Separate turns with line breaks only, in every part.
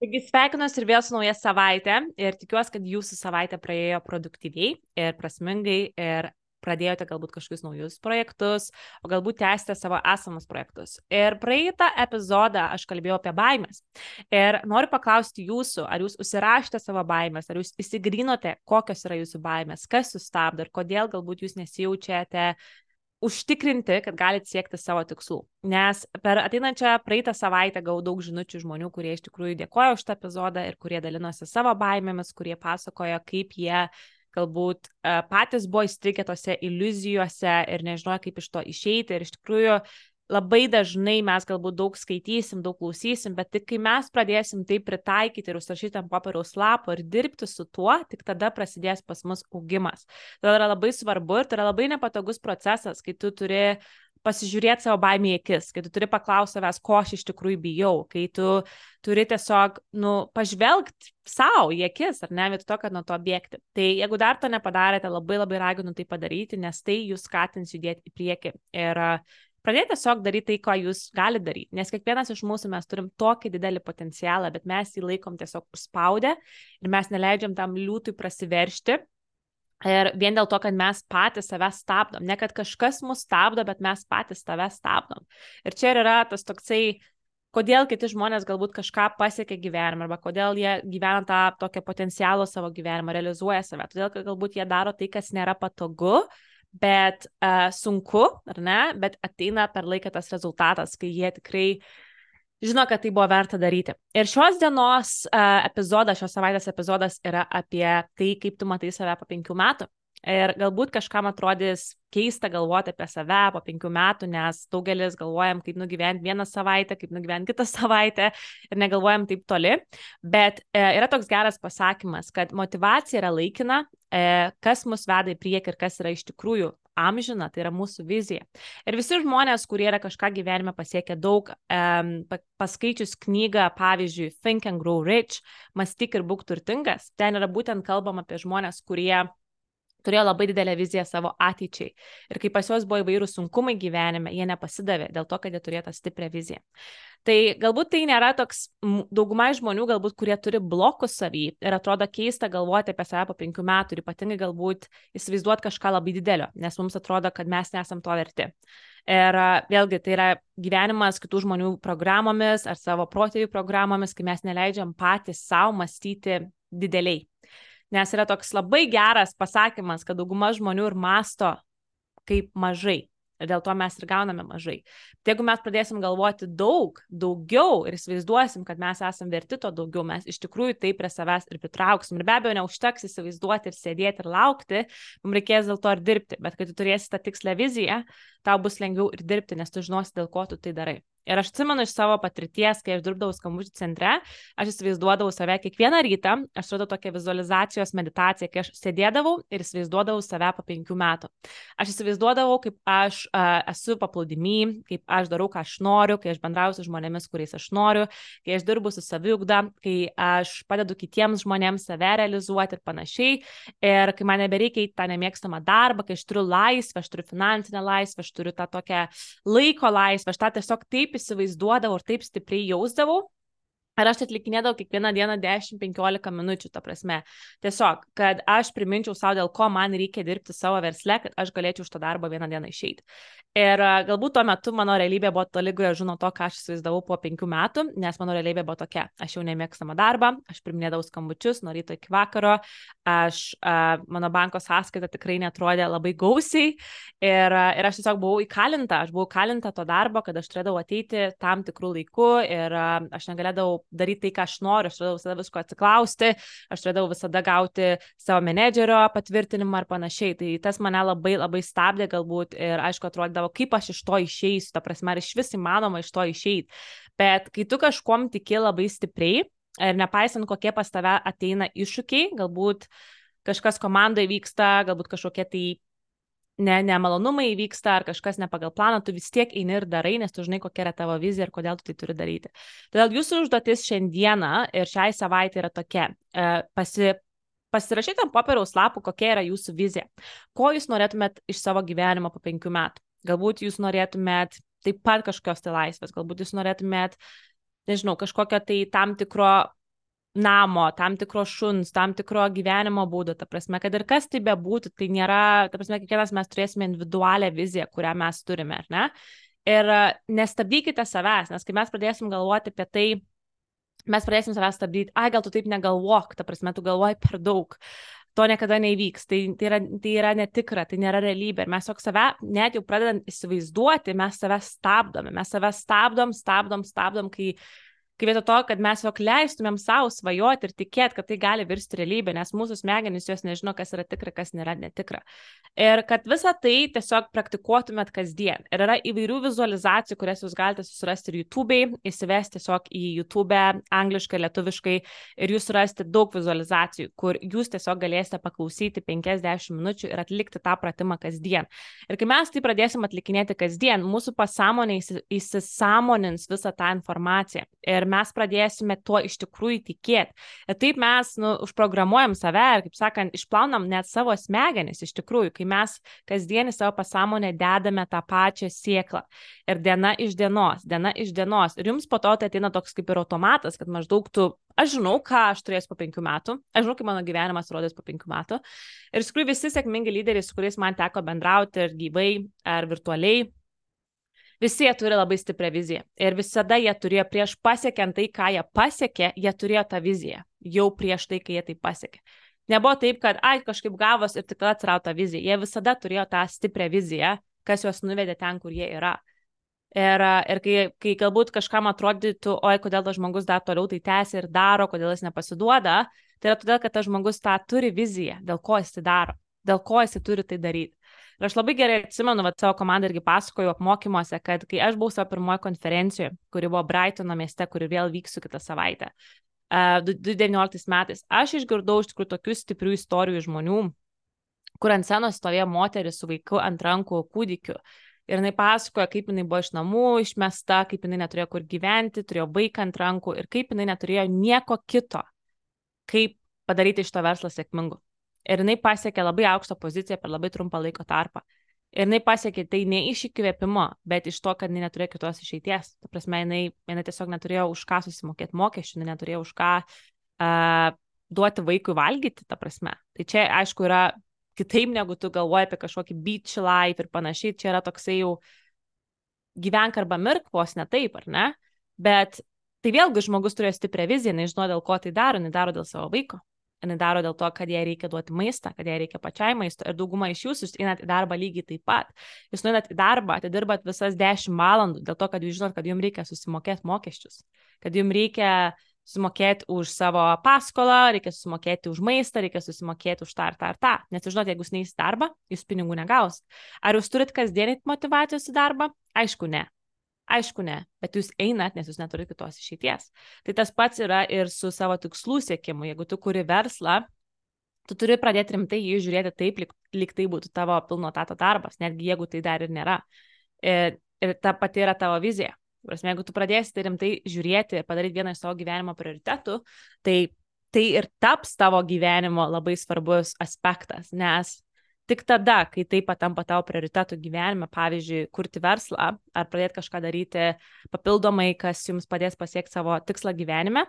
Taigi sveikinuosi ir vėl su nauja savaitė ir tikiuosi, kad jūsų savaitė praėjo produktyviai ir prasmingai ir pradėjote galbūt kažkokius naujus projektus, o galbūt tęsite savo esamus projektus. Ir praeitą epizodą aš kalbėjau apie baimės. Ir noriu paklausti jūsų, ar jūs užsirašėte savo baimės, ar jūs įsigrinote, kokios yra jūsų baimės, kas jūs stabdo ir kodėl galbūt jūs nesijaučiate užtikrinti, kad galite siekti savo tikslų. Nes per ateinančią praeitą savaitę gavau daug žinučių žmonių, kurie iš tikrųjų dėkojo už tą epizodą ir kurie dalinosi savo baimėmis, kurie pasakojo, kaip jie galbūt uh, patys buvo įstrigę tose iliuzijose ir nežinojo, kaip iš to išeiti. Ir iš tikrųjų labai dažnai mes galbūt daug skaitysim, daug klausysim, bet tik kai mes pradėsim tai pritaikyti ir užsirašyti ant popieriaus lapo ir dirbti su tuo, tik tada prasidės pas mus augimas. Tai yra labai svarbu ir tai yra labai nepatogus procesas, kai tu turi pasižiūrėti savo baimį į akis, kai tu turi paklausti savęs, ko aš iš tikrųjų bijau, kai tu turi tiesiog, nu, pažvelgti savo į akis, ar ne, vietoj to, kad nuo to bėgti. Tai jeigu dar to nepadarėte, labai labai raginu tai padaryti, nes tai jūs skatins judėti į priekį. Ir Pradėti tiesiog daryti tai, ko jūs galite daryti, nes kiekvienas iš mūsų mes turim tokį didelį potencialą, bet mes jį laikom tiesiog užspaudę ir mes neleidžiam tam liūtui prasiveršti. Ir vien dėl to, kad mes patys save stabdom. Ne kad kažkas mus stabdo, bet mes patys save stabdom. Ir čia yra tas toksai, kodėl kiti žmonės galbūt kažką pasiekia gyvenime, arba kodėl jie gyvena tą tokią potencialą savo gyvenimą, realizuoja save. Todėl, kad galbūt jie daro tai, kas nėra patogu, bet uh, sunku, ar ne, bet ateina per laiką tas rezultatas, kai jie tikrai žino, kad tai buvo verta daryti. Ir šios dienos uh, epizodas, šios savaitės epizodas yra apie tai, kaip tu matai save po penkių metų. Ir galbūt kažkam atrodys keista galvoti apie save po penkių metų, nes daugelis galvojam, kaip nugyventi vieną savaitę, kaip nugyventi kitą savaitę ir negalvojam taip toli. Bet e, yra toks geras pasakymas, kad motivacija yra laikina, e, kas mus veda į priekį ir kas yra iš tikrųjų amžina, tai yra mūsų vizija. Ir visi žmonės, kurie yra kažką gyvenime pasiekę daug, um, paskaičius knygą, pavyzdžiui, Think and Grow Rich, Mąstyk ir būk turtingas, ten yra būtent kalbama apie žmonės, kurie turėjo labai didelę viziją savo ateičiai. Ir kai pas juos buvo įvairūs sunkumai gyvenime, jie nepasidavė dėl to, kad jie turėjo tą stiprią viziją. Tai galbūt tai nėra toks, dauguma žmonių galbūt, kurie turi blokus savy ir atrodo keista galvoti apie save po penkių metų ir ypatingai galbūt įsivaizduoti kažką labai didelio, nes mums atrodo, kad mes nesam to verti. Ir vėlgi tai yra gyvenimas kitų žmonių programomis ar savo protėvių programomis, kai mes neleidžiam patys savo mąstyti dideliai. Nes yra toks labai geras pasakymas, kad dauguma žmonių ir masto kaip mažai. Ir dėl to mes ir gauname mažai. Tai jeigu mes pradėsim galvoti daug, daugiau ir įsivaizduosim, kad mes esame verti to daugiau, mes iš tikrųjų tai prie savęs ir pritrauksim. Ir be abejo, neužteks įsivaizduoti ir sėdėti ir laukti, mums reikės dėl to ir dirbti. Bet kai tu turėsi tą tikslę viziją, tau bus lengviau ir dirbti, nes tu žinosi, dėl ko tu tai darai. Ir aš atsimenu iš savo patirties, kai aš dirbdavau skambučių centre, aš įsivaizduodavau save kiekvieną rytą, aš radau tokią vizualizacijos meditaciją, kai aš sėdėdavau ir įsivaizduodavau save po penkių metų. Aš įsivaizduodavau, kaip aš uh, esu paplūdimy, kaip aš darau, ką aš noriu, kai aš bendrauju su žmonėmis, kuriais aš noriu, kai aš dirbu su saviugda, kai aš padedu kitiems žmonėms save realizuoti ir panašiai. Ir kai man nebereikia į tą nemėgstamą darbą, kai aš turiu laisvę, aš turiu finansinę laisvę, aš turiu tą tokią laiko laisvę, aš tą tiesiog taip įsivaizduodavau ir taip stipriai jausdavau, Ir aš atlikinėdavau kiekvieną dieną 10-15 minučių, ta prasme. Tiesiog, kad aš priminčiau savo, dėl ko man reikia dirbti savo versle, kad aš galėčiau už tą darbą vieną dieną išeiti. Ir galbūt tuo metu mano realybė buvo toli gražu nuo to, ką aš įsivaizdavau po penkių metų, nes mano realybė buvo tokia. Aš jau nemėgstamą darbą, aš priminėdavau skambučius nuo ryto iki vakaro, aš, a, mano banko sąskaita tikrai netrodė labai gausiai ir, ir aš tiesiog buvau įkalinta, aš buvau įkalinta to darbo, kad aš turėdavau ateiti tam tikrų laikų ir a, aš negalėdavau daryti tai, ką aš noriu, aš turėdavau visada visko atsiklausti, aš turėdavau visada gauti savo menedžerio patvirtinimą ar panašiai. Tai tas mane labai labai stabdė galbūt ir aišku atrodė galvodavo, kaip aš iš to išeisiu, ta prasme, ar iš vis įmanoma iš to išeiti. Bet kai tu kažkom tiki labai stipriai ir nepaisant, kokie pas tave ateina iššūkiai, galbūt kažkas komandoje vyksta, galbūt kažkokie tai ne, nemalonumai įvyksta ar kažkas ne pagal planą, tu vis tiek eini ir darai, nes tu žinai, kokia yra tavo vizija ir kodėl tu tai turi daryti. Todėl jūsų užduotis šiandieną ir šiai savaitė yra tokia. E, pasi, pasirašyti ant popieriaus lapų, kokia yra jūsų vizija. Ko jūs norėtumėt iš savo gyvenimo po penkių metų. Galbūt jūs norėtumėt taip pat kažkokios tai laisvės, galbūt jūs norėtumėt, nežinau, kažkokio tai tam tikro namo, tam tikro šuns, tam tikro gyvenimo būdo, ta prasme, kad ir kas tai bebūtų, tai nėra, ta prasme, kiekvienas mes turėsime individualią viziją, kurią mes turime, ar ne? Ir e, nestabdykite savęs, nes kai mes pradėsim galvoti apie tai, mes pradėsim savęs stabdyti, ai gal tu taip negalvok, ta prasme, tu galvoji per daug. To niekada neįvyks, tai, tai, yra, tai yra netikra, tai nėra realybė. Ir mes tiesiog save, net jau pradedant įsivaizduoti, mes save stabdome, mes save stabdom, stabdom, stabdom, kai kai vietoj to, kad mes jog leistumėm savo svajoti ir tikėti, kad tai gali virsti realybę, nes mūsų smegenys jos nežino, kas yra tikra, kas nėra netikra. Ir kad visą tai tiesiog praktikuotumėt kasdien. Ir yra įvairių vizualizacijų, kurias jūs galite susirasti ir YouTube'ai, įsivesti tiesiog į YouTube angliškai, lietuviškai ir jūs surasti daug vizualizacijų, kur jūs tiesiog galėsite paklausyti 50 minučių ir atlikti tą pratimą kasdien. Ir kai mes tai pradėsim atlikinėti kasdien, mūsų pasąmonė įsisamonins visą tą informaciją. Ir mes pradėsime tuo iš tikrųjų tikėti. Ir taip mes nu, užprogramuojam save ir, kaip sakant, išplaunam net savo smegenis iš tikrųjų, kai mes kasdienį savo pasąmonę dedame tą pačią sieklą. Ir diena iš dienos, diena iš dienos. Ir jums po to tai ateina toks kaip ir automatas, kad maždaug tu aš žinau, ką aš turėsiu po penkių metų, aš žinau, kaip mano gyvenimas rodys po penkių metų. Ir iš tikrųjų visi sėkmingi lyderiai, su kuriais man teko bendrauti ir gyvai, ar virtualiai, Visi jie turi labai stiprią viziją. Ir visada jie turėjo prieš pasiekiant tai, ką jie pasiekė, jie turėjo tą viziją. Jau prieš tai, kai jie tai pasiekė. Nebuvo taip, kad, ai, kažkaip gavos ir tik tada atsirado ta vizija. Jie visada turėjo tą stiprią viziją, kas juos nuvedė ten, kur jie yra. Ir, ir kai, kai galbūt kažkam atrodytų, oi, kodėl tas žmogus dar toliau tai tęsia ir daro, kodėl jis nepasiduoda, tai yra todėl, kad tas žmogus tą turi viziją, dėl ko jis tai daro, dėl ko jis turi tai daryti. Ir aš labai gerai atsimenu, va, savo komandą irgi pasakojau apmokymuose, kad kai aš buvau savo pirmoje konferencijoje, kuri buvo Brightono mieste, kuri vėl vyksiu kitą savaitę, uh, 2019 metais, aš išgirdau iš tikrųjų tokių stiprių istorijų žmonių, kur ant scenos stovėjo moteris su vaiku ant rankų kūdikiu. Ir jinai pasakoja, kaip jinai buvo iš namų išmesta, kaip jinai neturėjo kur gyventi, turėjo vaiką ant rankų ir kaip jinai neturėjo nieko kito, kaip padaryti iš to verslą sėkmingu. Ir jinai pasiekė labai aukštą poziciją per labai trumpą laiko tarpą. Ir jinai pasiekė tai ne iš įkvėpimo, bet iš to, kad jinai neturėjo kitos išeities. Ta prasme, jinai, jinai tiesiog neturėjo už ką susimokėti mokesčių, jinai neturėjo už ką uh, duoti vaikui valgyti, ta prasme. Tai čia, aišku, yra kitaip negu tu galvoji apie kažkokį beach life ir panašiai. Čia yra toksai jau gyvenk arba mirk vos ne taip, ar ne? Bet tai vėlgi žmogus turėjo stiprią viziją, nežino dėl ko tai daro, jinai daro dėl savo vaiko jinai daro dėl to, kad jai reikia duoti maistą, kad jai reikia pačiai maisto. Ir dauguma iš jūsų einat į darbą lygiai taip pat. Jūs nueinat į darbą, atidirbat visas 10 valandų dėl to, kad jūs žinot, kad jums reikia susimokėti mokesčius, kad jums reikia susimokėti už savo paskolą, reikia susimokėti už maistą, reikia susimokėti už tą ir tą ir tą. Nes žinot, jeigu jūs neįsit darbą, jūs pinigų negaus. Ar jūs turit kasdienį motivacijos į darbą? Aišku, ne. Aišku, ne, bet jūs einat, nes jūs neturite kitos išeities. Tai tas pats yra ir su savo tikslų siekimu. Jeigu tu kuri verslą, tu turi pradėti rimtai jį žiūrėti taip, lyg, lyg tai būtų tavo pilno tato darbas, netgi jeigu tai dar ir nėra. Ir, ir ta pati yra tavo vizija. Prasme, jeigu tu pradėsi tai rimtai žiūrėti padaryti vieną iš savo gyvenimo prioritetų, tai tai ir taps tavo gyvenimo labai svarbus aspektas, nes Tik tada, kai tai patampa tavo prioritetų gyvenime, pavyzdžiui, kurti verslą ar pradėti kažką daryti papildomai, kas jums padės pasiekti savo tikslą gyvenime,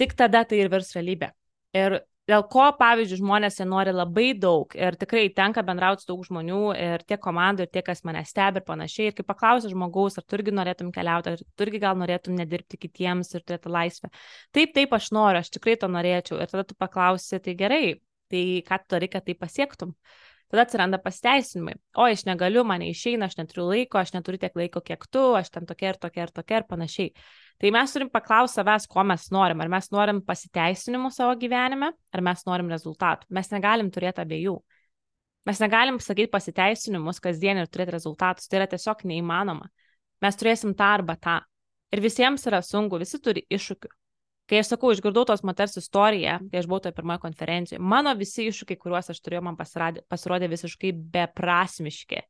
tik tada tai ir virs realybė. Ir dėl ko, pavyzdžiui, žmonės nori labai daug ir tikrai tenka bendrauti su daug žmonių ir tiek komandų, ir tie, kas mane stebi ir panašiai. Ir kai paklausia žmogaus, ar tu irgi norėtum keliauti, ar tu irgi gal norėtum nedirbti kitiems ir turėti laisvę. Taip, taip, aš noriu, aš tikrai to norėčiau. Ir tada tu paklausi, tai gerai, Tai ką tu darai, kad tai pasiektum? Tada atsiranda pasiteisinimai. O, aš negaliu, man išeina, aš neturiu laiko, aš neturiu tiek laiko, kiek tu, aš ten tokia ir tokia ir tokia ir panašiai. Tai mes turim paklausti savęs, ko mes norim. Ar mes norim pasiteisinimų savo gyvenime, ar mes norim rezultatų. Mes negalim turėti abiejų. Mes negalim sakyti pasiteisinimus kasdien ir turėti rezultatus. Tai yra tiesiog neįmanoma. Mes turėsim tą arba tą. Ir visiems yra sunku, visi turi iššūkių. Kai aš sakau, išgirdau tos moters istoriją, kai aš buvau toje pirmoje konferencijoje, mano visi iššūkiai, kuriuos aš turėjau, man pasirodė, pasirodė visiškai beprasmiški.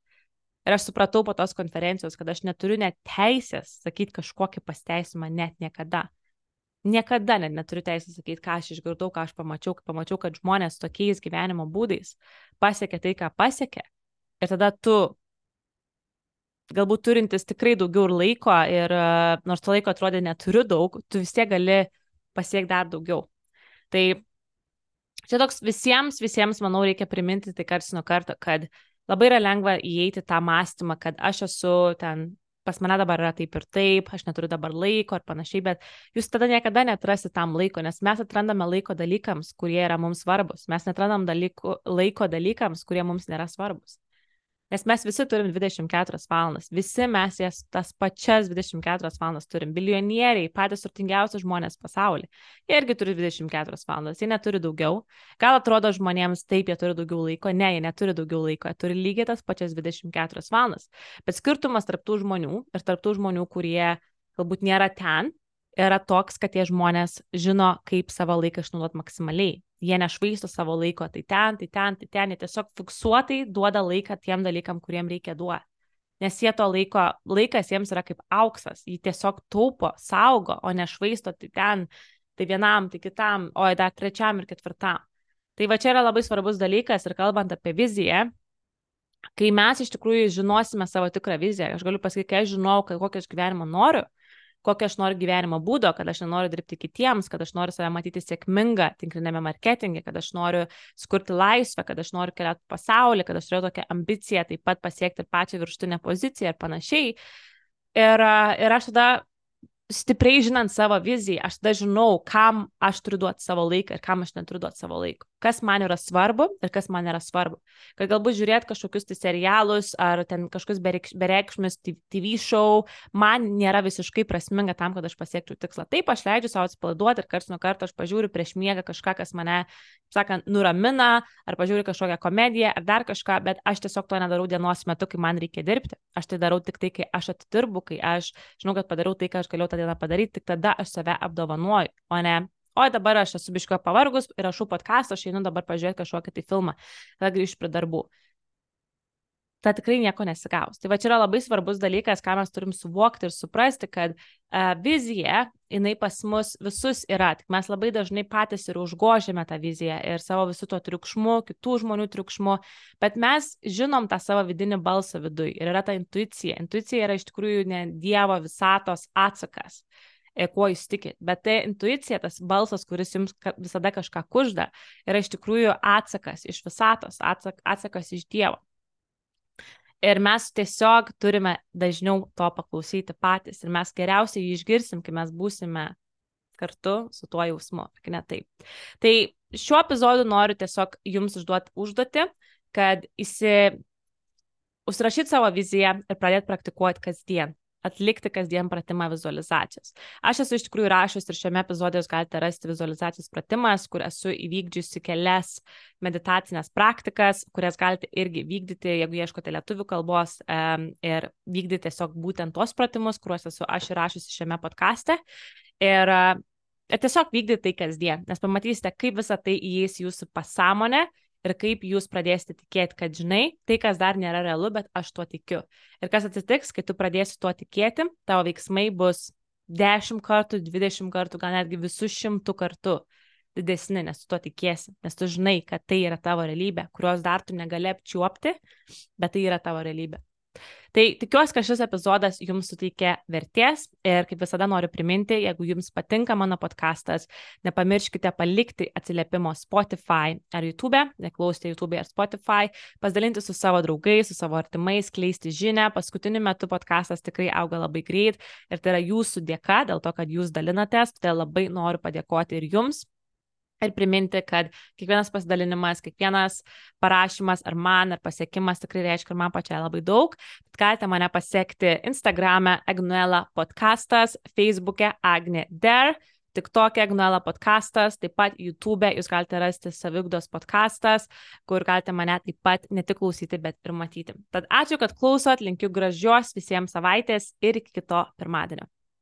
Ir aš supratau po tos konferencijos, kad aš neturiu net teisės sakyti kažkokį pasteisimą net niekada. Niekada net neturiu teisės sakyti, ką aš išgirdau, ką aš pamačiau, kai pamačiau, kad žmonės tokiais gyvenimo būdais pasiekė tai, ką pasiekė. Ir tada tu galbūt turintis tikrai daugiau ir laiko ir nors to laiko atrodė neturiu daug, tu vis tiek gali pasiekti dar daugiau. Tai čia toks visiems, visiems, manau, reikia priminti tai karts nuo karto, kad labai yra lengva įeiti tą mąstymą, kad aš esu ten pas mane dabar yra taip ir taip, aš neturiu dabar laiko ir panašiai, bet jūs tada niekada netrasite tam laiko, nes mes atrandame laiko dalykams, kurie yra mums svarbus, mes netrandam dalykų, laiko dalykams, kurie mums nėra svarbus. Nes mes visi turim 24 valandas, visi mes jas tas pačias 24 valandas turim. Bilionieriai, patys turtingiausi žmonės pasaulyje, jie irgi turi 24 valandas, jie neturi daugiau. Gal atrodo žmonėms taip, jie turi daugiau laiko, ne, jie neturi daugiau laiko, jie turi lygiai tas pačias 24 valandas. Bet skirtumas tarptų žmonių ir tarptų žmonių, kurie galbūt nėra ten, yra toks, kad tie žmonės žino, kaip savo laiką išnaudoti maksimaliai. Jie nešvaisto savo laiko, tai ten, tai ten, tai ten, jie tiesiog fiksuotai duoda laiką tiem dalykam, kuriem reikia duoti. Nes jie to laiko, laikas jiems yra kaip auksas, jį tiesiog taupo, saugo, o nešvaisto tai ten, tai vienam, tai kitam, o dar trečiam ir ketvirtam. Tai va čia yra labai svarbus dalykas ir kalbant apie viziją, kai mes iš tikrųjų žinosime savo tikrą viziją, aš galiu pasakyti, kai aš žinau, kokią aš gyvenimą noriu, kokio aš noriu gyvenimo būdo, kad aš nenoriu dirbti kitiems, kad aš noriu save matyti sėkmingą tinklinėme marketinge, kad aš noriu skurti laisvę, kad aš noriu keliauti pasaulį, kad aš turiu tokią ambiciją taip pat pasiekti ir pačią viršutinę poziciją ir panašiai. Ir, ir aš tada stipriai žinant savo viziją, aš tada žinau, kam aš turiu duoti savo laiką ir kam aš neturiu duoti savo laiko. Kas man yra svarbu ir kas man yra svarbu. Kad galbūt žiūrėti kažkokius tai serialus ar ten kažkokius bereikšmis TV show, man nėra visiškai prasminga tam, kad aš pasiekčiau tikslą. Taip, aš leidžiu savo atsipalaiduoti ir karts nuo karto aš pažiūriu prieš miegą kažką, kas mane, sakant, nuramina, ar pažiūriu kažkokią komediją, ar dar kažką, bet aš tiesiog to nedarau dienos metu, kai man reikia dirbti. Aš tai darau tik tai, kai aš atidirbu, kai aš žinau, kad padariau tai, ką aš galėjau tą dieną padaryti, tik tada aš save apdovanoju, o ne, oi dabar aš esu biško pavargus, rašau podcastą, aš einu dabar pažiūrėti kažkokį tai filmą, tada grįžtu prie darbų. Ta tikrai nieko nesigaus. Tai va čia yra labai svarbus dalykas, ką mes turim suvokti ir suprasti, kad uh, vizija, jinai pas mus visus yra, tik mes labai dažnai patys ir užgožėme tą viziją ir savo visų to triukšmu, kitų žmonių triukšmu, bet mes žinom tą savo vidinį balsą viduje ir yra ta intuicija. Intuicija yra iš tikrųjų ne Dievo visatos atsakas. E, kuo jūs tikit. Bet tai intuicija, tas balsas, kuris jums visada kažką kužda, yra iš tikrųjų atsakas iš visatos, atsak, atsakas iš Dievo. Ir mes tiesiog turime dažniau to paklausyti patys. Ir mes geriausiai jį išgirsim, kai mes būsime kartu su tuo jausmu, ar ne taip. Tai šiuo epizodu noriu tiesiog jums užduoti užduoti, kad įsi... užsirašyti savo viziją ir pradėti praktikuoti kasdien atlikti kasdien pratimą vizualizacijos. Aš esu iš tikrųjų rašęs ir šiame epizode jūs galite rasti vizualizacijos pratimas, kur esu įvykdžiusi kelias meditacinės praktikas, kurias galite irgi vykdyti, jeigu ieškote lietuvių kalbos um, ir vykdyti tiesiog būtent tuos pratimus, kuriuos esu aš įrašusi šiame podkaste. Ir uh, tiesiog vykdyti tai kasdien, nes pamatysite, kaip visa tai įeis jūsų pasąmonę ir kaip jūs pradėsite tikėti, kad žinai, tai, kas dar nėra realu, bet aš tuo tikiu. Ir kas atsitiks, kai tu pradėsi tuo tikėti, tavo veiksmai bus 10 kartų, 20 kartų, gal netgi visus šimtų kartų didesni, nes tu tuo tikėsi, nes tu žinai, kad tai yra tavo realybė, kurios dar tu negali apčiuopti, bet tai yra tavo realybė. Tai tikiuosi, kad šis epizodas jums suteikė vertės ir kaip visada noriu priminti, jeigu jums patinka mano podkastas, nepamirškite palikti atsiliepimo Spotify ar YouTube, neklausyti YouTube ar Spotify, pasidalinti su savo draugais, su savo artimais, kleisti žinę. Paskutiniu metu podkastas tikrai auga labai greit ir tai yra jūsų dėka, dėl to, kad jūs dalinatės, todėl labai noriu padėkoti ir jums Ir priminti, kad kiekvienas pasidalinimas, kiekvienas parašymas ar man, ar pasiekimas tikrai reiškia ir man pačiai labai daug. Galite mane pasiekti Instagram'e Agnuela podcastas, Facebook'e Agne Der, TikTok'e Agnuela podcastas, taip pat YouTube'e jūs galite rasti Savigdos podcastas, kur galite mane taip pat ne tik klausyti, bet ir matyti. Tad ačiū, kad klausot, linkiu gražios visiems savaitės ir iki kito pirmadienio.